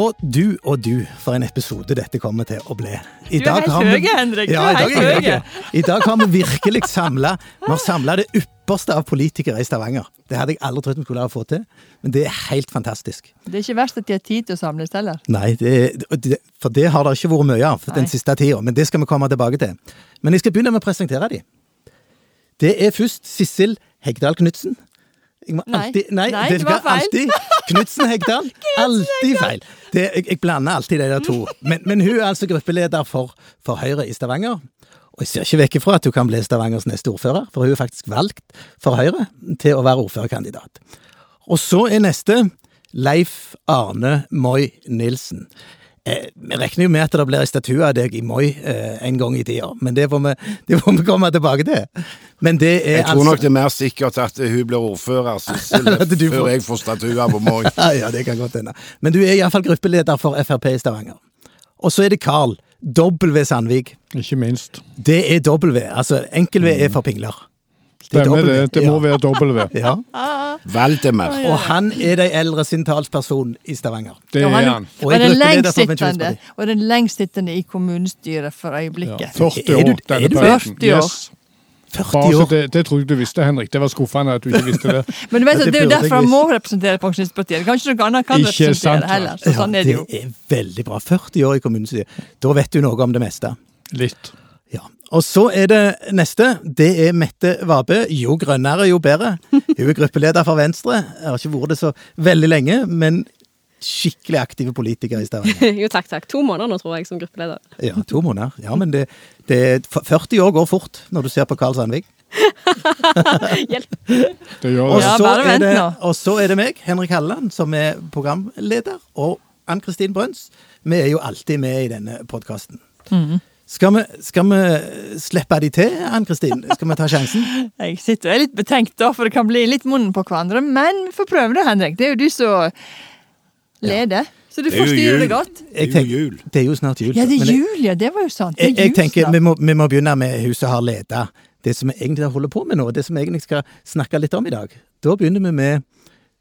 Og du og du, for en episode dette kommer til å bli. I Du er helt høy, Henrik. Ja, i dag høy. I dag har vi virkelig samla Vi har samla det ypperste av politikere i Stavanger. Det hadde jeg aldri trodd vi skulle fått til, men det er helt fantastisk. Det er ikke verst at de har tid til å samles heller. Nei, det, det, for det har det ikke vært mye av den Nei. siste tida, men det skal vi komme tilbake til. Men jeg skal begynne med å presentere dem. Det er først Sissel Hegdal Knutsen. Må Nei. alltid Nei, Nei, det var feil. alltid Knutsen Hegdal. Alltid feil. Det, jeg, jeg blander alltid de der to. Men, men hun er altså gruppeleder for, for Høyre i Stavanger. Og jeg ser ikke vekk ifra at hun kan bli Stavangers neste ordfører, for hun er faktisk valgt for Høyre til å være ordførerkandidat. Og så er neste Leif Arne Moi Nilsen. Eh, vi regner jo med at det blir en statue av deg i Moi eh, en gang i tida, men det får, vi, det får vi komme tilbake til. Men det er Jeg tror altså nok det er mer sikkert at hun blir ordfører Sissel, får- før jeg får statue på Moi. Ja, ja, det kan godt hende. Men du er iallfall gruppeleder for Frp i Stavanger. Og så er det Carl W. Sandvik. Ikke minst. Det er W. Altså, enkel V er for pingler. Er Stemmer det. Det må være W. Ja. Valdemar. Og han er de eldre sin talsperson i Stavanger. Det er han. Og er den lengstsittende, og den lengstsittende i kommunestyret for Ja, øyeblikket. 40 Er du- år, er du 40 år? Yes. 40 Bare år. det, det tror jeg du visste, Henrik. Det var skuffende at du ikke visste det. Men du vet Ja, det det er jo derfor han må representere Pensjonistpartiet. Kanskje noe annet kan Ikke representere sant, heller. Så sånn er det jo. Det er veldig bra. 40 år i kommunestyret. Da vet du noe om det meste. Litt. Og så er det neste. Det er Mette Vabe. Jo grønnere, jo bedre. Hun er gruppeleder for Venstre. Jeg har ikke vært det så veldig lenge, men skikkelig aktive politikere i Stavanger. jo, takk, takk. To måneder nå, tror jeg, som gruppeleder. Ja, to måneder. Ja, men det, det 40 år går fort når du ser på Karl Sandvik. Hjelp. Det gjør Og det. Ja, så bare er vent det, nå. og så er det meg, Henrik Halleland, som er programleder, og Ann-Kristin Brøns. Vi er jo alltid med i denne podkasten. Mhm. Skal, vi, skal vi slippe de til, Ann-Kristin? Skal vi ta sjansen? Jeg sitter og er litt betenkt, da, for det kan bli litt munnen på hverandre. Men vi får prøve det, Henrik. Det er jo du som leder, så du får styre det godt. Det er jo jul. Det er jo snart jul. Ja, det er jul, ja. Det var jo sant. Det Jeg, er jeg jul tenker vi må, vi må begynne med hun som har leda det som vi egentlig holder på med nå, det som vi egentlig skal snakke litt om i dag. Da begynner vi med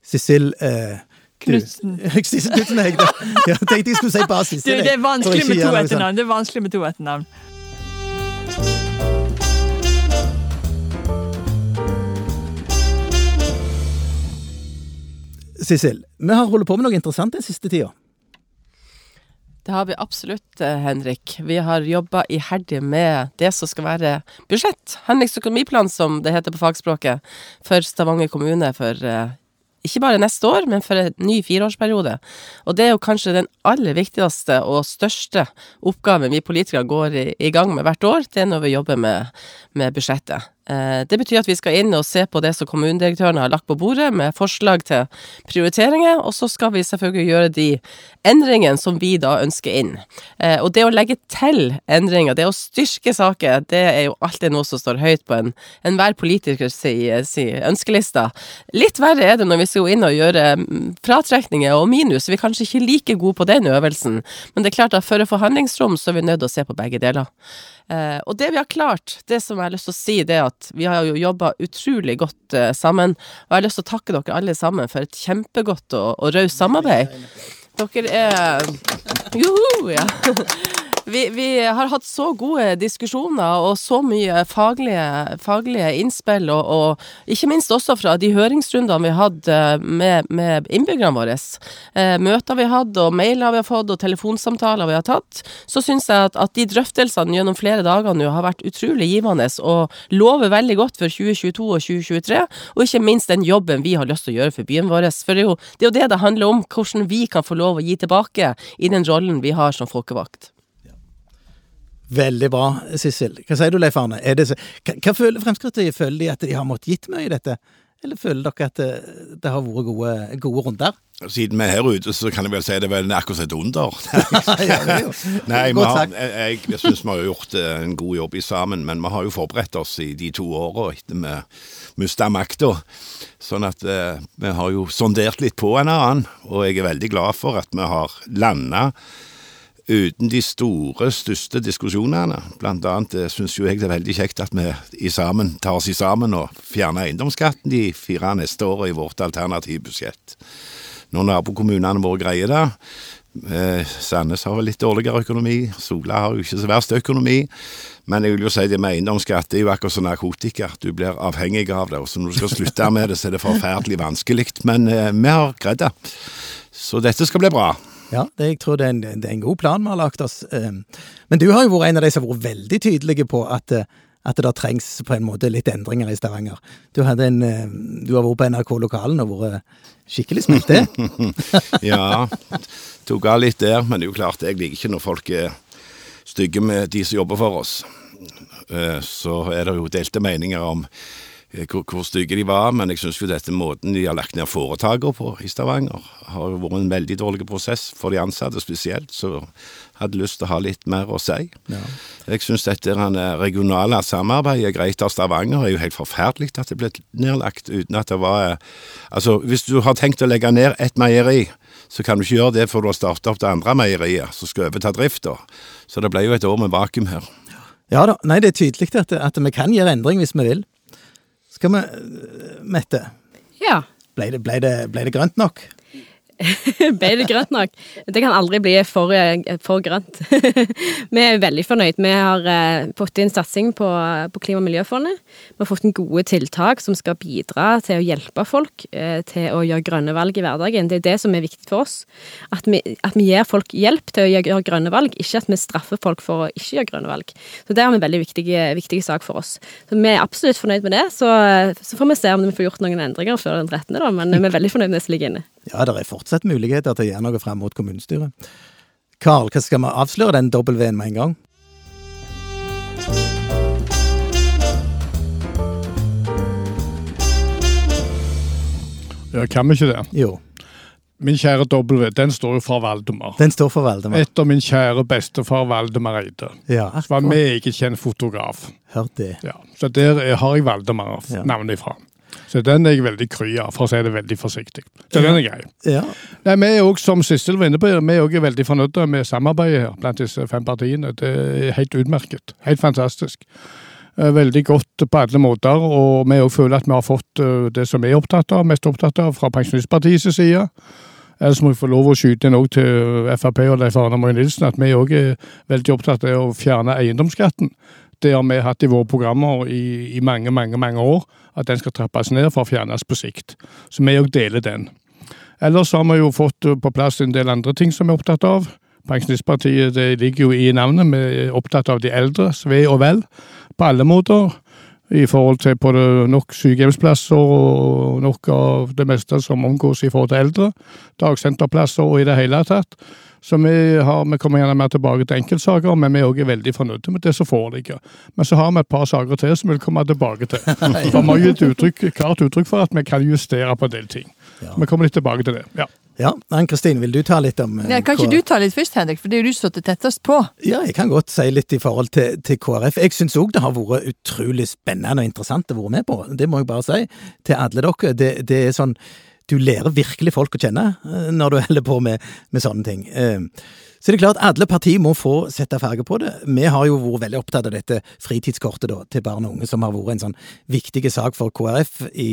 Sissel eh, Knutsen. Sissel Knutsen Hegde. Jeg tenkte jeg skulle si bare siste. Sissel. det jeg, er vanskelig med to etternavn. Det er vanskelig med to etternavn. Sissel, vi har holdt på med noe interessant den siste tida. Det har vi absolutt, eh, Henrik. Vi har jobba iherdig med det som skal være budsjett. Henriks økonomiplan, som det heter på fagspråket, for Stavanger kommune for eh, ikke bare neste år, men for en ny fireårsperiode. Og det er jo kanskje den aller viktigste og største oppgaven vi politikere går i, i gang med hvert år. Det er når vi jobber med, med budsjettet. Eh, Det betyr at vi skal inn og se på det som kommunedirektørene har lagt på bordet, med forslag til prioriteringer, og så skal vi selvfølgelig gjøre de endringene som vi da ønsker inn. Eh, Og det å legge til endringer, det å styrke saker, det er jo alltid noe som står høyt på en enhver politikers si, si ønskelista. Litt verre er det når vi skal inn og gjøre mm, fratrekninger og minus. Vi er kanskje ikke like gode på den øvelsen, men det er klart at for å få handlingsrom, så er vi nødt til å se på begge deler. Eh, og det vi har klart, det som jeg har lyst til å si, det er at vi har jo jobba utrolig godt eh, sammen. Og jeg har lyst til å takke dere alle sammen for et kjempegodt og, og raust samarbeid. Dere er Joho, ja. Vi, vi har hatt så gode diskusjoner og så mye faglige, faglige innspill, og, og ikke minst også fra de høringsrundene vi hadde med, med innbyggerne våre. Eh, møter vi har hatt, og mailer vi har fått, og telefonsamtaler vi har tatt. Så syns jeg at, at de drøftelsene gjennom flere dager nå har vært utrolig givende, og lover veldig godt for 2022 og 2023, og ikke minst den jobben vi har lyst til å gjøre for byen vår. For det er jo det, det handler om, hvordan vi kan få lov å gi tilbake i den rollen vi har som folkevalgt. Veldig bra, Sissel. Hva sier du, Leif Arne? Det, så- hva, hva føler Fremskrittspartiet? Føler de at de har måttet gitt mye i dette? Eller føler dere at det, det har vært gode, gode runder? Siden vi er her ute, så kan jeg vel si det er vel akkurat et under. Er Nei, har, jeg, jeg, jeg syns vi har gjort eh, en god jobb i sammen, men vi har jo forberedt oss i de to åra etter vi mista makta. Sånn at eh, vi har jo sondert litt på en annen, og jeg er veldig glad for at vi har landa uten de store, største diskusjonene. Blant annet syns jo jeg det er veldig kjekt at vi sammen tar oss i sammen og fjerner eiendomsskatten de fire neste åra i vårt alternative budsjett. Når nabokommunene våre greier det, Eh, Sandnes har vel litt dårligere økonomi. Sola har jo ikke så verst økonomi. Men jeg vil jo si det med eiendomsskatt det er jo akkurat som narkotika. Du blir avhengig av det. Og så når du skal slutte med det, så er det forferdelig vanskelig. Men eh, vi har greid det. Så dette skal bli bra. Ja, det, jeg tror det er, en, det er en god plan vi har lagt oss. Eh, Men du har jo vært en av de som har vært veldig tydelige på at, eh, at det trengs på en måte litt endringer i Stavanger. Du, en, eh, du har vært på NRK Lokalen og vært skikkelig smelt. Ja, tok av litt der. Men det er jo klart, jeg liker ikke når folk er stygge med de som jobber for oss. Så er det jo delte meninger om hvor, hvor stygge de var, men jeg syns jo dette måten de har lagt ned foretakene på i Stavanger, har jo vært en veldig dårlig prosess for de ansatte spesielt, så hadde lyst til å ha litt mer å si. Ja. Jeg syns dette eh, regionale samarbeidet greit av Stavanger er jo helt forferdelig at det ble nedlagt uten at det var eh, Altså, hvis du har tenkt å legge ned et meieri, så kan du ikke gjøre det før du har starta opp det andre meieriet, som skal overta drifta. Så det ble jo et år med vakuum her. Ja da, nei, det er tydelig at, at vi kan gjøre endring hvis vi vil. Skal vi Mette, Ja. ble det, ble det, ble det grønt nok? Ble det grønt nok? Det kan aldri bli for, for grønt. vi er veldig fornøyd. Vi har eh, fått inn satsing på, på Klima- og miljøfondet. Vi har fått inn gode tiltak som skal bidra til å hjelpe folk eh, til å gjøre grønne valg i hverdagen. Det er det som er viktig for oss. At vi, at vi gir folk hjelp til å gjøre grønne valg, ikke at vi straffer folk for å ikke gjøre grønne valg. Så det er en veldig viktig, viktig sak for oss. Så vi er absolutt fornøyd med det. Så, så får vi se om vi får gjort noen endringer før den 13., da. Men vi er veldig fornøyd med det som ligger inne. Ja, det er fortsatt muligheter til å gjøre noe frem mot kommunestyret. Karl, skal vi avsløre den W-en med en gang? Ja, kan vi ikke det? Jo, Min kjære W, den står jo fra Valdemar. den står for Valdemar. Etter min kjære bestefar Valdemar Eide. Ja, Som var meget kjent fotograf. Hørt det. Ja, så der er- har jeg Valdemar Ja. ifra. Så den er jeg veldig kry av, for å si det veldig forsiktig. Så den er grei. Ja, Nei, Vi er også, som Sissel var inne på, vi er også veldig fornøyde med samarbeidet her blant disse fem partiene. Det er helt utmerket. Helt fantastisk. Eh, Veldig godt på alle måter, og vi også føler at vi har fått eh, det som vi er opptatt av, mest opptatt av fra Pensjonistpartiets side. Ellers må vi få lov å skyte inn også til Frp og Leif Arne Moe Nilsen at vi òg er veldig opptatt av å fjerne eiendomsskatten. Det har vi hatt i våre programmer i, i mange, mange mange år, at den skal trappes ned for å fjernes på sikt. Så vi òg deler den. Ellers har vi jo fått på plass en del andre ting som vi er opptatt av. Pensjonistpartiet det ligger jo i navnet, vi er opptatt av de eldres ve og vel på alle måter. I forhold til både nok sykehjemsplasser og nok av det meste som omgås i forhold til eldre. Dagsenterplasser og i det hele tatt. Så vi, har, vi kommer gjerne mer tilbake til enkeltsaker, men vi er også veldig fornøyde med det som foreligger. Men så har vi et par saker til som vi vil komme tilbake til. For vi har gitt uttrykk, klart uttrykk for at vi kan justere på en del ting. Ja. Vi kommer litt tilbake til det. ja. ja. Ann-Kristin, vil du ta litt om eh, Ja, kan ikke K- du ta litt først, Henrik, for det er jo du som sitter tettest på. Ja, jeg kan godt si litt i forhold til, til KrF. Jeg syns òg det har vært utrolig spennende og interessant å være med på. Det må jeg bare si til alle dere. Det, det er sånn Du lærer virkelig folk å kjenne eh, når du holder på med, med sånne ting. Eh, Så det er klart, alle partier må få sette farge på det. Vi har jo vært veldig opptatt av dette fritidskortet da, til barn og unge, som har vært en sånn viktig sak for KrF i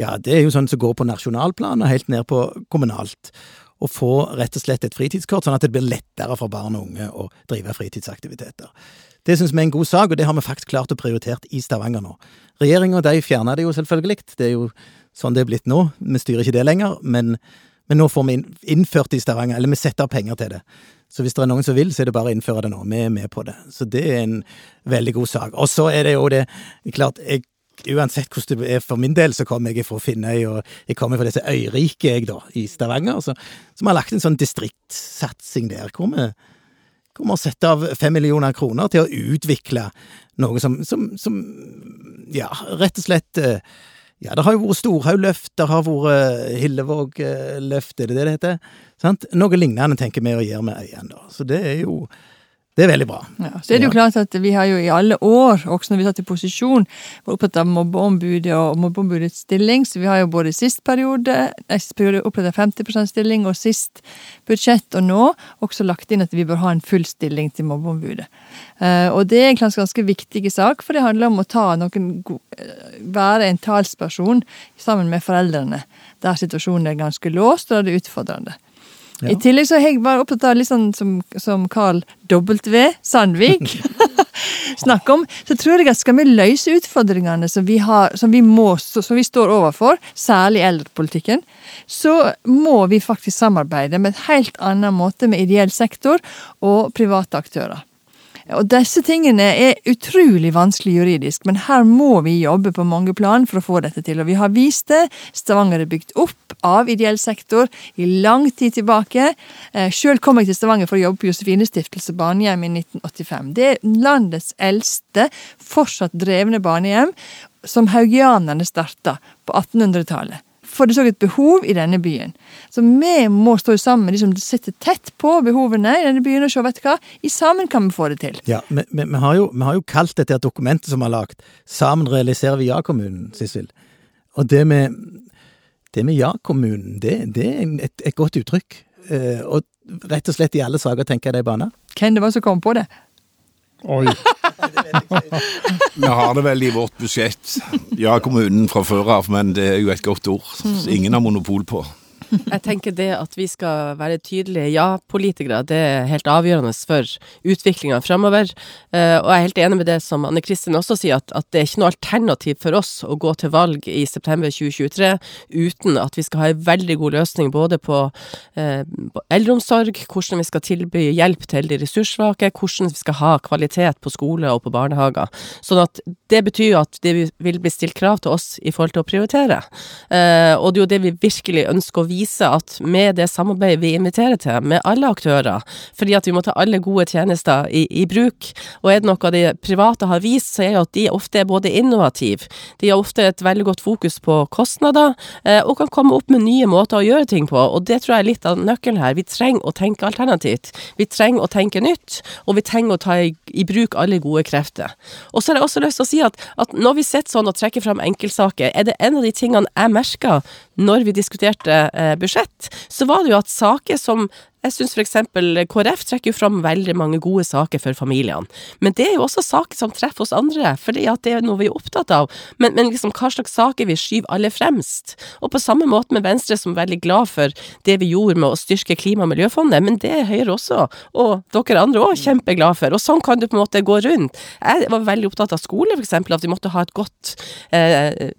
Ja, det er jo sånn som går på nasjonalplan og helt ned på kommunalt å få rett og slett et fritidskort, sånn at det blir lettere for barn og unge å drive fritidsaktiviteter. Det syns vi er en god sak, og det har vi faktisk klart å prioritere i Stavanger nå. Regjeringa fjerna det jo selvfølgelig, det er jo sånn det er blitt nå, vi styrer ikke det lenger, men, men nå får vi innført det i Stavanger, eller vi setter av penger til det. Så hvis det er noen som vil, så er det bare å innføre det nå. Vi er med på det. Så det er en veldig god sak. Og så er det jo det Klart, jeg Uansett hvordan det er for min del, så kommer jeg fra Finnøy, og jeg kommer fra disse øyriket, jeg, da, i Stavanger, så, som har lagt en sånn distriktssatsing der, hvor vi, kommer å sette av fem millioner kroner til å utvikle noe som, som, som ja, rett og slett eh, ja, det har jo vært Storhaug-løft, det har vært Hillevåg-løft, er det det det heter? Sant? Noe lignende tenker vi å gjøre med øyene, da. Så det er jo det er veldig bra. Ja, så er det jo klart at Vi har jo i alle år, også når vi satt i posisjon, vært opptatt av mobbeombudet og mobbeombudets stilling. Så vi har jo både sist periode, neste sist periode opprettet 50% stilling, og sist budsjett og nå også lagt inn at vi bør ha en full stilling til mobbeombudet. Eh, og det er egentlig en ganske viktig sak, for det handler om å ta noen eh, være en talsperson sammen med foreldrene der situasjonen er ganske låst og der det er utfordrende. I tillegg så er jeg bare opptatt av litt sånn som, som Carl W. Sandvik snakker om, så tror jeg at skal vi løse utfordringene som vi, har, som vi, må, som vi står overfor, særlig eldrepolitikken, så må vi faktisk samarbeide med et helt annen måte med ideell sektor og private aktører. Og disse tingene er utrolig vanskelig juridisk, men her må vi jobbe på mange plan for å få dette til. Og vi har vist det. Stavanger er bygd opp av ideell sektor i lang tid tilbake. Eh, Sjøl kom jeg til Stavanger for å jobbe på Josefine Stiftelse barnehjem i 1985. Det er landets eldste, fortsatt drevne barnehjem, som haugianerne starta på 1800-tallet for det så et behov i denne byen. Så vi må stå sammen med de som sitter tett på behovene i denne byen, og se, vet du hva, i sammen kan vi få det til. Ja, vi, vi, vi, har, jo, vi har jo kalt dette dokumentet som vi har lagd, Sammen realiserer vi ja-kommunen, Sissel. Og det med, det med ja-kommunen, det, det, er et, et godt uttrykk. Eh, og rett og slett i alle saker tenker jeg det er bane. Hvem det var som kom på det? Oi. Vi har det vel i vårt budsjett. Ja, kommunen fra før av, men det er jo et godt ord. Ingen har monopol på. Jeg tenker det at vi skal være tydelige ja-politikere, det er helt avgjørende for utviklinga framover. Eh, og jeg er helt enig med det som Anne Kristin også sier, at, at, det er ikke noe alternativ for oss å gå til valg i september 2023 uten at vi skal ha en veldig god løsning både på eh, eldreomsorg, hvordan vi skal tilby hjelp til de ressurssvake, hvordan vi skal ha kvalitet på skole og på barnehager. Sånn at det betyr at det vil bli stilt krav til oss i forhold til å prioritere. Eh, og det er jo det vi virkelig ønsker å vise vise at med det samarbeidet vi inviterer til, med alle aktører, fordi at vi må ta alle gode tjenester i, i bruk, og er det noe de private har vist, så er jo at de ofte er både innovative, de har ofte et veldig godt fokus på kostnader, eh, og kan komme opp med nye måter å gjøre ting på, og det tror jeg er litt av nøkkelen her. Vi trenger å tenke alternativt. Vi trenger å tenke nytt, og vi trenger å ta i, i bruk alle gode krefter. Og så har jeg også lyst til å si at, at når vi sitter sånn og trekker fram enkeltsaker, er det en av de tingene jeg merka når vi diskuterte eh, budsjett, så var det jo at saker som jeg syns f.eks. KrF trekker jo fram veldig mange gode saker for familiene. Men det er jo også saker som treffer oss andre, for det er noe vi er opptatt av. Men, men liksom hva slags saker vi skyver aller fremst. Og på samme måte med Venstre, som er veldig glad for det vi gjorde med å styrke Klima- og miljøfondet. Men det er Høyre også, og dere andre òg, kjempeglad for. Og sånn kan du på en måte gå rundt. Jeg var veldig opptatt av skole, f.eks. At vi måtte ha et godt eh,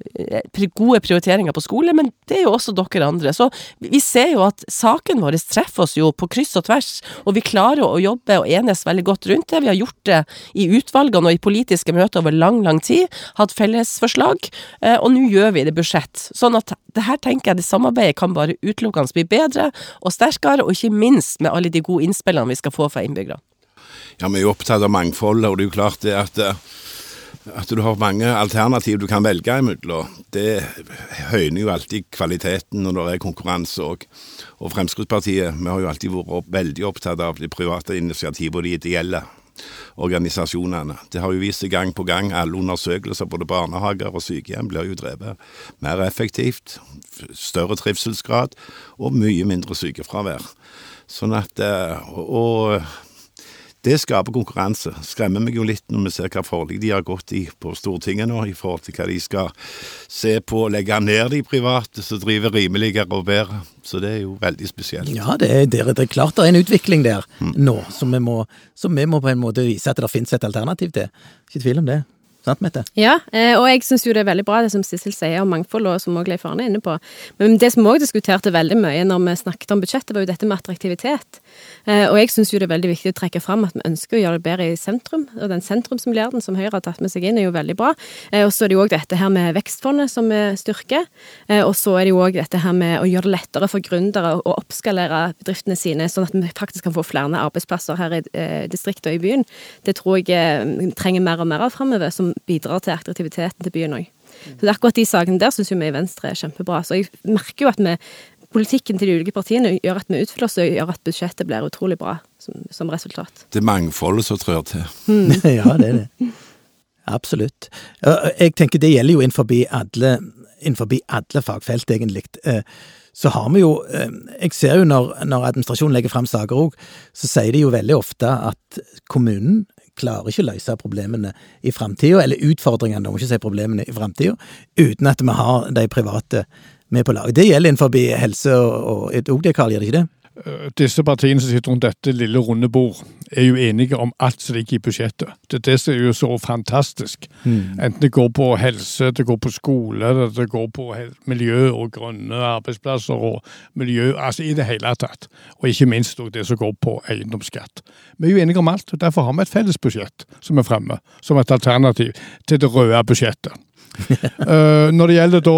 gode prioriteringer på skole, men det er jo også dere andre. Så vi ser jo at saken vår treffer oss jo på kryss og tvers, og vi klarer å jobbe og enes veldig godt rundt det. Vi har gjort det i utvalgene og i politiske møter over lang, lang tid, hatt fellesforslag, eh, og nå gjør vi det budsjett. Sånn at det her tenker jeg det samarbeidet kan bare utelukkende bli bedre og sterkere, og ikke minst med alle de gode innspillene vi skal få fra innbyggerne. Ja, vi er jo opptatt av mangfoldet, og det er jo klart det at eh, at du har mange alternativ du kan velge imellom. Det høyner jo alltid kvaliteten når det er konkurranse òg. Og Fremskrittspartiet vi har jo alltid vært veldig opptatt av de private initiativene og de ideelle organisasjonene. Det har jo vist seg gang på gang. Alle undersøkelser, både barnehager og sykehjem, blir jo drevet mer effektivt. Større trivselsgrad og mye mindre sykefravær. Sånn at Og det skaper konkurranse. Skremmer meg jo litt når vi ser hva forlik de har gått i på Stortinget nå, i forhold til hva de skal se på å legge ned de private som driver rimeligere og bedre. Så det er jo veldig spesielt. Ja, det er, det er klart det er en utvikling der mm. nå, som vi, må, som vi må på en måte vise at det finnes et alternativ til. Ikke tvil om det. Sant, Mette? Ja, eh, og jeg syns jo det er veldig bra det som Sissel sier om mangfold, og som òg Leif Arne er inne på. Men det som òg diskuterte veldig mye når vi snakket om budsjettet, var jo dette med attraktivitet. Eh, og jeg syns jo det er veldig viktig å trekke fram at vi ønsker å gjøre det bedre i sentrum. Og den sentrumsmilliarden som Høyre har tatt med seg inn, er jo veldig bra. Eh, og så er det jo òg dette her med vekstfondet som vi styrker. Og så er det jo òg dette her med å gjøre det lettere for gründere å oppskalere bedriftene sine, sånn at vi faktisk kan få flere arbeidsplasser her i distriktet og i byen. Det tror jeg trenger mer og mer av framover. som bidrar til aktiviteten til byen òg. Så er akkurat de sakene der syns vi i Venstre er kjempebra. Så jeg merker jo at vi, politikken til de ulike partiene gjør at vi utfyller oss, og gjør at budsjettet blir utrolig bra som, som resultat. Det er mangfoldet som trør til. Mm. ja, det er det. Absolutt. Jeg tenker det gjelder jo innenfor alle, innenfor alle fagfelt, egentlig. Eh, så har vi jo eh, Jeg ser jo når, når administrasjonen legger fram saker òg, så sier de jo veldig ofte at kommunen klarer ikke å løse problemene i framtida, eller utfordringene, må ikke si problemene i framtida, uten at vi har de private med på laget. Det gjelder innenfor helse og òg det, Karl, gjør det ikke det? Eh, disse partiene som sitter rundt dette lille runde bord, er jo enige om alt som ligger i budsjettet. Det er det som er jo så fantastisk. Enten det går på helse, det går på skole, det går på miljø og grønne arbeidsplasser og miljø, altså i det hele tatt. Og ikke minst det som går på eiendomsskatt. Vi er jo enige om alt, og derfor har vi et felles budsjett som er fremme, som et alternativ til det røde budsjettet. uh, når det gjelder da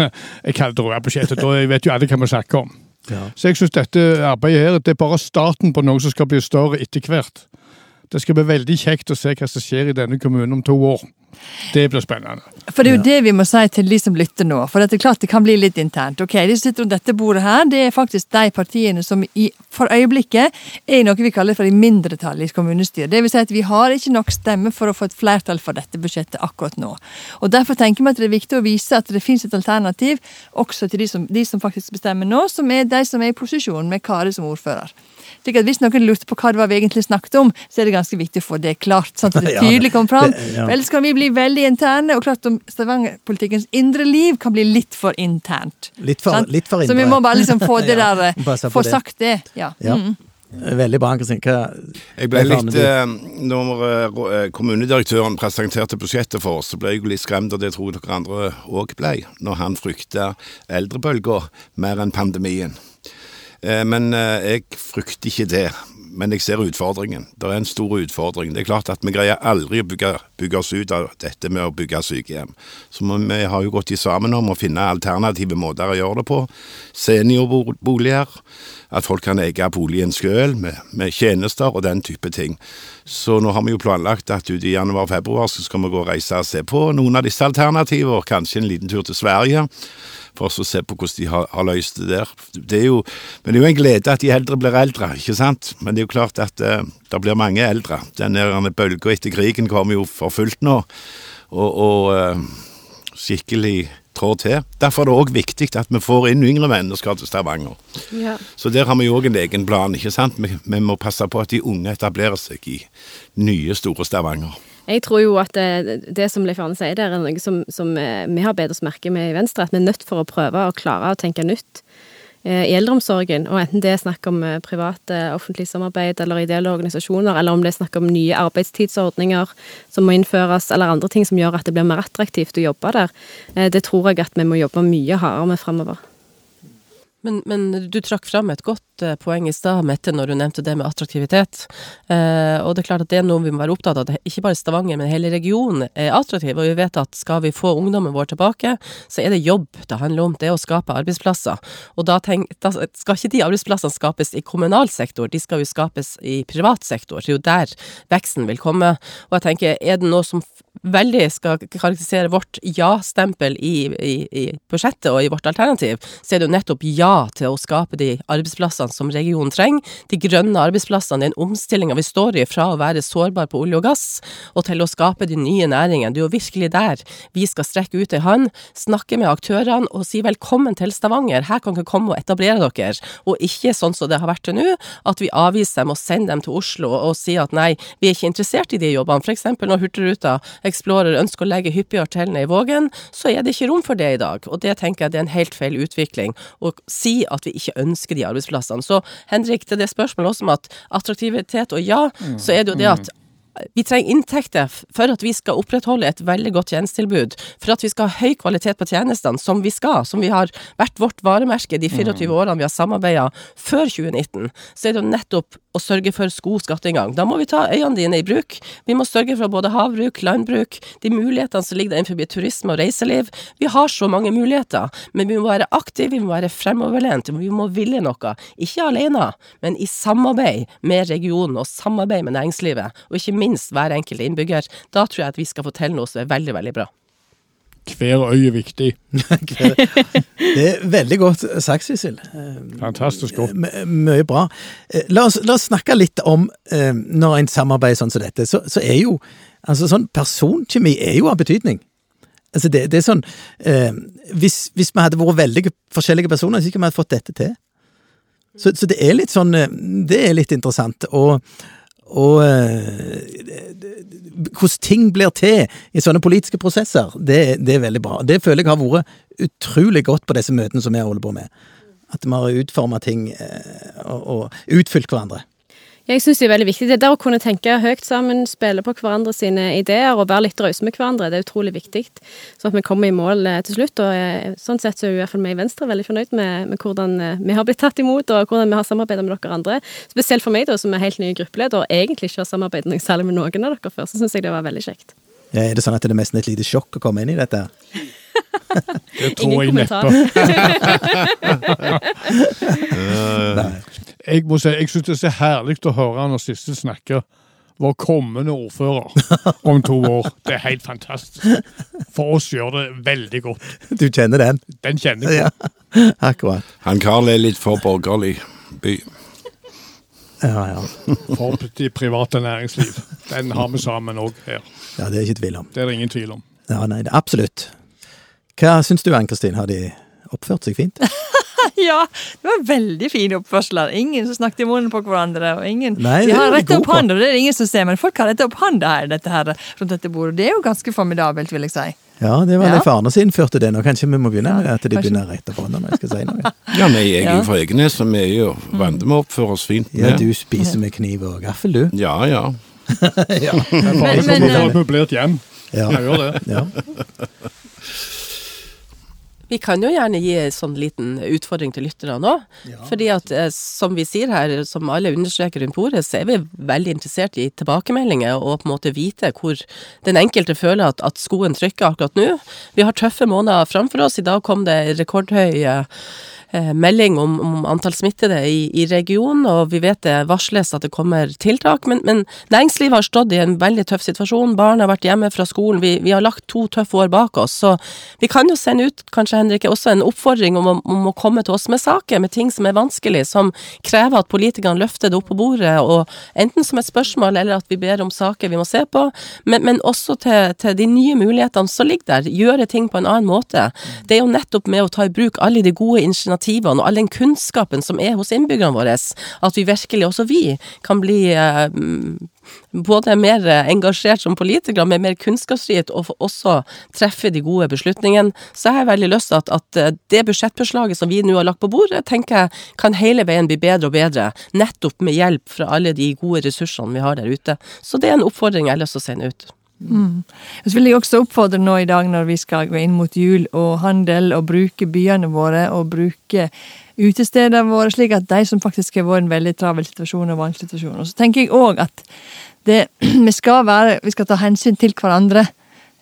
Jeg kaller det røde budsjettet, da vet jo alle hva vi snakker om. Ja. Så jeg syns dette arbeidet her, det er bare starten på noe som skal bli større etter hvert. Det skal bli veldig kjekt å se hva som skjer i denne kommunen om to år. Det blir spennende. For det er jo det vi må si til de som lytter nå. For det er klart det kan bli litt internt. Ok, De som sitter rundt dette bordet her, det er faktisk de partiene som i, for øyeblikket er i noe vi kaller for i mindretall i kommunestyret. Det vil si at vi har ikke nok stemme for å få et flertall for dette budsjettet akkurat nå. Og Derfor tenker vi at det er viktig å vise at det finnes et alternativ også til de som, de som faktisk bestemmer nå, som er de som er i posisjon med Kari som ordfører. Slik at Hvis noen lurte på hva det var vi egentlig snakket om, så er det ganske viktig å få det klart. sånn at det tydelig kommer fram. ja. Ellers kan vi bli veldig interne, og klart om Stavanger-politikkens indre liv kan bli litt for internt. Litt for, litt for Så vi må bare liksom få det der ja, Få det. sagt det. Ja. Ja. Mm. Veldig bra, Ann-Kristin. Jeg ble litt, eh, Når eh, kommunedirektøren presenterte budsjettet for oss, så ble jeg litt skremt, og det tror jeg dere andre òg ble, når han frykta eldrebølga mer enn pandemien. Eh, Men eh, jeg frykter ikke det. Men jeg ser utfordringen. Det er en stor utfordring. Det er klart at vi greier aldri å bygge, bygge oss ut av dette med å bygge sykehjem. Så vi har jo gått i sammen om å finne alternative måter å gjøre det på. Seniorboliger. At folk kan eie boligen sjøl, med, med tjenester og den type ting. Så nå har vi jo planlagt at ute i januar-februar så skal vi gå og reise og se på noen av disse alternativer. Kanskje en liten tur til Sverige for å se på hvordan de har, har løst det der. Det jo, men det er jo en glede at de eldre blir eldre, ikke sant? Men det er jo klart at eh, det blir mange eldre. Den bølga etter krigen kommer jo for fullt nå, og, og eh, skikkelig trår til. Derfor er det òg viktig at vi får inn yngre mennesker til Stavanger. Ja. Så der har vi òg en egen plan, ikke sant? Vi, vi må passe på at de unge etablerer seg i nye, store Stavanger. Jeg tror jo at det, det som Leif Arne sier der, er noe som, som eh, vi har bedt oss merke med i Venstre, at vi er nødt for å prøve å klare å tenke nytt eh, i eldreomsorgen. Og enten det er snakk om eh, private, offentlig samarbeid eller ideelle organisasjoner, eller om det er snakk om nye arbeidstidsordninger som må innføres, eller andre ting som gjør at det blir mer attraktivt å jobbe der, eh, det tror jeg at vi må jobbe mye hardere med framover. Men, men du trakk fram et godt eh, poeng i stad, Mette, når du nevnte det med attraktivitet. Eh, og det er klart at det er noe vi må være opptatt av. Ikke bare Stavanger, men hele regionen er attraktiv. Og vi vet at skal vi få ungdommen vår tilbake, så er det jobb det handler om. Det er å skape arbeidsplasser. Og da, tenk, da skal ikke de arbeidsplassene skapes i kommunal sektor, de skal jo skapes i privat sektor. Det er jo der veksten vil komme. Og jeg tenker, er det noe som veldig skal karakterisere vårt ja-stempel i, i, i budsjettet og i vårt alternativ, så er det jo nettopp ja til å skape de arbeidsplassene som regionen trenger. De grønne arbeidsplassene, den omstillinga vi står i fra å være sårbar på olje og gass, og til å skape de nye næringene. Det er jo virkelig der vi skal strekke ut ei hånd, snakke med aktørene og si velkommen til Stavanger, her kan dere komme og etablere dere, og ikke sånn som det har vært til nå, at vi avviser dem og sender dem til Oslo og sier at nei, vi er ikke interessert i de jobbene. Eksempel når Hurtigruta Explorer ønsker å legge hyppigere hotellene i Vågen, så er det ikke rom for det i dag. Og det tenker jeg det er en helt feil utvikling. Å si at vi ikke ønsker de arbeidsplassene. Så Henrik, til det spørsmålet også om at attraktivitet og ja, så er det jo det at vi trenger inntekter for at vi skal opprettholde et veldig godt tjenestetilbud, for at vi skal ha høy kvalitet på tjenestene, som vi skal, som vi har vært vårt varemerke de 24 årene vi har samarbeida før 2019, så er det jo nettopp å sørge for god skatteinngang. Da må vi ta øynene dine i bruk. Vi må sørge for både havbruk, landbruk, de mulighetene som ligger der innenfor turisme og reiseliv. Vi har så mange muligheter, men vi må være aktive, vi må være fremoverlent, vi må ville noe. Ikke alene, men i samarbeid med regionen og samarbeid med næringslivet, og ikke minst hver enkelt innbygger. Da tror jeg at vi skal få til noe som er veldig, veldig bra. Hver øy er viktig. Det er veldig godt sagt, Sissel. Fantastisk godt. Mye bra. Eh, La oss, la oss snakke litt om eh, når en samarbeider sånn som dette, så, så er jo altså sånn Personkjemi er jo av betydning. Altså det, det er sånn eh, hvis, hvis vi hadde vært veldig forskjellige personer, så kunne vi fått dette til. Så, så det er litt sånn eh, Det er litt interessant. Og, og eh, hvordan ting blir til i sånne politiske prosesser, det, det er veldig bra. Det føler jeg har vært utrolig godt på disse møtene som vi holder på med. At vi har utforma ting eh, og, og utfylt hverandre. Jeg syns det er veldig viktig. Det der å kunne tenke høyt sammen, spille på hverandre sine ideer og være litt rause med hverandre, det er utrolig viktig. Sånn at vi kommer i mål eh, til slutt. Og eh, sånn sett så er i hvert fall vi i Venstre veldig fornøyd med, med hvordan eh, vi har blitt tatt imot, og hvordan vi har samarbeidet med dere andre. Spesielt for meg, da, som er helt ny gruppeleder, og egentlig ikke har samarbeidet noe særlig med noen av dere før, så syns jeg det var veldig kjekt. Ja, er det sånn at det er nesten et lite sjokk å komme inn i dette? Det tror Ingen jeg kommentar. neppe. Jeg må si, jeg syns det er så herlig å høre når Sissel snakker vår kommende ordfører om to år. Det er helt fantastisk. For oss gjør det veldig godt. Du kjenner den? Den kjenner jeg. Ja, akkurat. Han Karl er litt for borgerlig by. Ja, ja. For det private næringsliv. Den har vi sammen òg her. ja, det er ikke tvil om. Det er det ingen tvil om. Ja, nei, det er absolutt. Hva syns du, Ann-Kristin? Har de oppført seg fint? Ja, det var veldig fine oppførsler. Ingen som snakket i munnen på hverandre. og ingen... Nei, de har retta opp hånda, det er det ingen som ser, men folk har rett opp hånda her, dette her, rundt dette bordet. Det er jo ganske formidabelt, vil jeg si. Ja, det var Ja. det faren som innførte det nå. Kanskje vi må begynne med det, at de kanskje. begynner rett opp hånda når jeg skal si noe. Ja, men jeg er jo fra Egenes, og vi er jo vant med å oppføre oss fint. Ja, du spiser med kniv og gaffel, du. Ja, ja. ja. Men bare Men- som men, å få det et møblert hjem. Ja. Jeg gjør det. ja. Vi kan jo gjerne gi en sånn liten utfordring til lytterne nå. Fordi at eh, som vi sier her, som alle understreker rundt bordet, så er vi veldig interessert i tilbakemeldinger og på en måte vite hvor den enkelte føler at, at skoen trykker akkurat nå. Vi har tøffe måneder framfor oss. I dag kom det rekordhøy melding om, om antall smittede i, i regionen, og vi vet det varsles at det kommer tiltak. Men, men næringslivet har stått i en veldig tøff situasjon. Barn har vært hjemme fra skolen. Vi, vi har lagt to tøffe år bak oss. Så vi kan jo sende ut, kanskje Henrik, også en oppfordring om, om å komme til oss med saker, med ting som er vanskelig, som krever at politikerne løfter det opp på bordet, og enten som et spørsmål, eller at vi ber om saker vi må se på, men, men også til, til de nye mulighetene som ligger der. Gjøre ting på en annen måte. Det er jo nettopp med å ta i bruk alle de gode initiativene og all den kunnskapen som er hos innbyggerne våre, at vi virkelig, også vi, kan bli eh, både mer engasjert som politikere, med mer kunnskapsfrihet, og også treffe de gode beslutningene. Så jeg har veldig lyst til at, at eh, det budsjettforslaget som vi nå har lagt på bordet, tenker jeg kan hele veien bli bedre og bedre, nettopp med hjelp fra alle de gode ressursene vi har der ute. Så det er en oppfordring jeg har lyst til å sende ut. Og Så vil jeg også oppfordre nå i dag når vi skal gå inn mot jul og handel, og bruke byene våre og bruke utestedene våre, slik at de som faktisk har vært en veldig travel situasjon og vanskelig situasjon. Og så tenker jeg òg at det, vi, skal være, vi skal ta hensyn til hverandre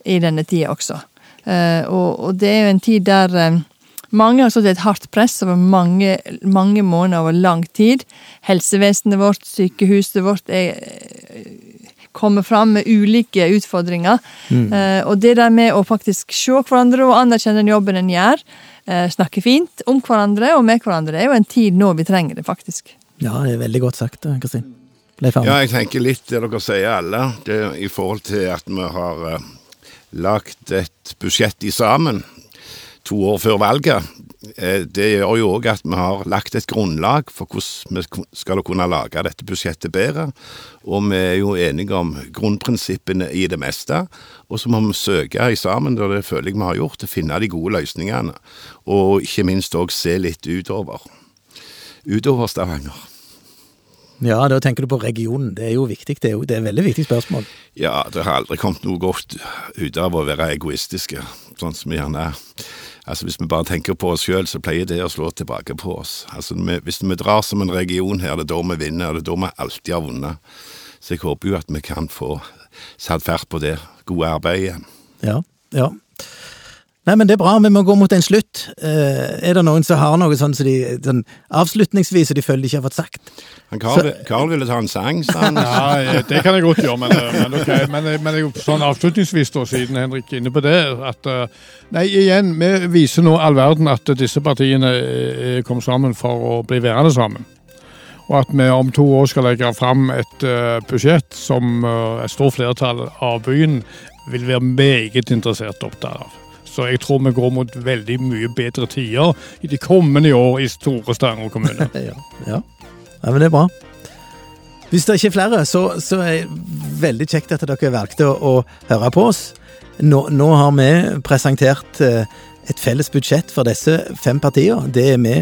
i denne tida også. Eh, og, og det er jo en tid der eh, mange har stått i et hardt press over mange, mange måneder over lang tid. Helsevesenet vårt, sykehuset vårt er kommer fram med ulike utfordringer. Eh, og det der med å faktisk se hverandre og anerkjenne den jobben en gjør, eh, snakke fint om hverandre og med hverandre, det er jo en tid nå vi trenger det, faktisk. ja, det er veldig godt sagt, Kristin. Ja, jeg tenker litt det dere sier alle, det i forhold til at vi har eh, lagt et budsjett i sammen to år før valget. Eh, det gjør jo òg at vi har lagt et grunnlag for hvordan vi skal kunne lage dette budsjettet bedre. Og vi er jo enige om grunnprinsippene i det meste. Og så må vi søke i sammen, og det føler jeg vi har gjort, å finne de gode løsningene. Og ikke minst òg se litt utover. Utover Stavanger. Ja, da tenker du på regionen. Det er jo viktig. Det er jo det er et veldig viktig spørsmål. Ja, det har aldri kommet noe godt ut av å være egoistiske, sånn som vi gjerne er. Altså Hvis vi bare tenker på oss sjøl, så pleier det å slå tilbake på oss. Altså vi, Hvis vi drar som en region her, det er da vi vinner, det er da vi alltid har vunnet. Så jeg håper jo at vi kan få satt fart på det gode arbeidet. Ja, ja. Nei, men det er bra. Vi må gå mot en slutt. Eh, er det noen som har noe sånn som de sånn avslutningsvis som de føler de ikke har fått sagt? Carl, Karl, Karl ville ta en sang, sa han. Ja, det kan jeg godt gjøre, men, eh, men, ok. men, men jeg, sånn avslutningsvis, da, siden Henrik er inne på det at eh, Nei, igjen, vi viser nå all verden at disse partiene kom sammen for å bli værende sammen. Og at vi om to år skal legge fram et eh, budsjett som eh, et stort flertall av byen vil være meget interessert opptatt av. Så jeg tror vi går mot veldig mye bedre tider i de kommende år i store Stavanger kommune. Ja. ja. ja men det er bra. Hvis det ikke er flere, så, så er det veldig kjekt at dere valgte å, å høre på oss. Nå, nå har vi presentert eh, et felles budsjett for disse fem partiene. Det er vi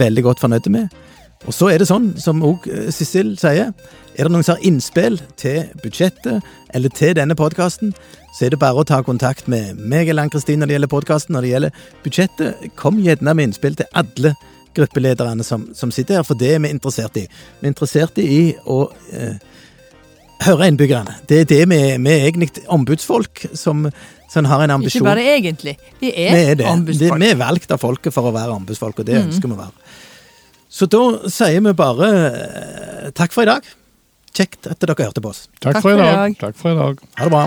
veldig godt fornøyde med. Og så er det sånn, som òg Sissel sier, er det noen som har innspill til budsjettet eller til denne podkasten, så er det bare å ta kontakt med meg eller Ann-Kristin når det gjelder podkasten. Når det gjelder budsjettet, kom gjerne med innspill til alle gruppelederne som, som sitter her, for det er vi interessert i. Vi er interessert i å eh, høre innbyggerne. Det er det vi er. Vi er egentlig ombudsfolk som, som har en ambisjon. Ikke bare egentlig. Vi er, Vi er det. det. ombudsfolk. Vi er valgt av folket for å være ombudsfolk, og det ønsker vi å være. Så da sier vi bare eh, takk for i dag. Kjekt at dere hørte på oss. Takk Takk for i dag. dag. Takk for i dag. Ha det bra.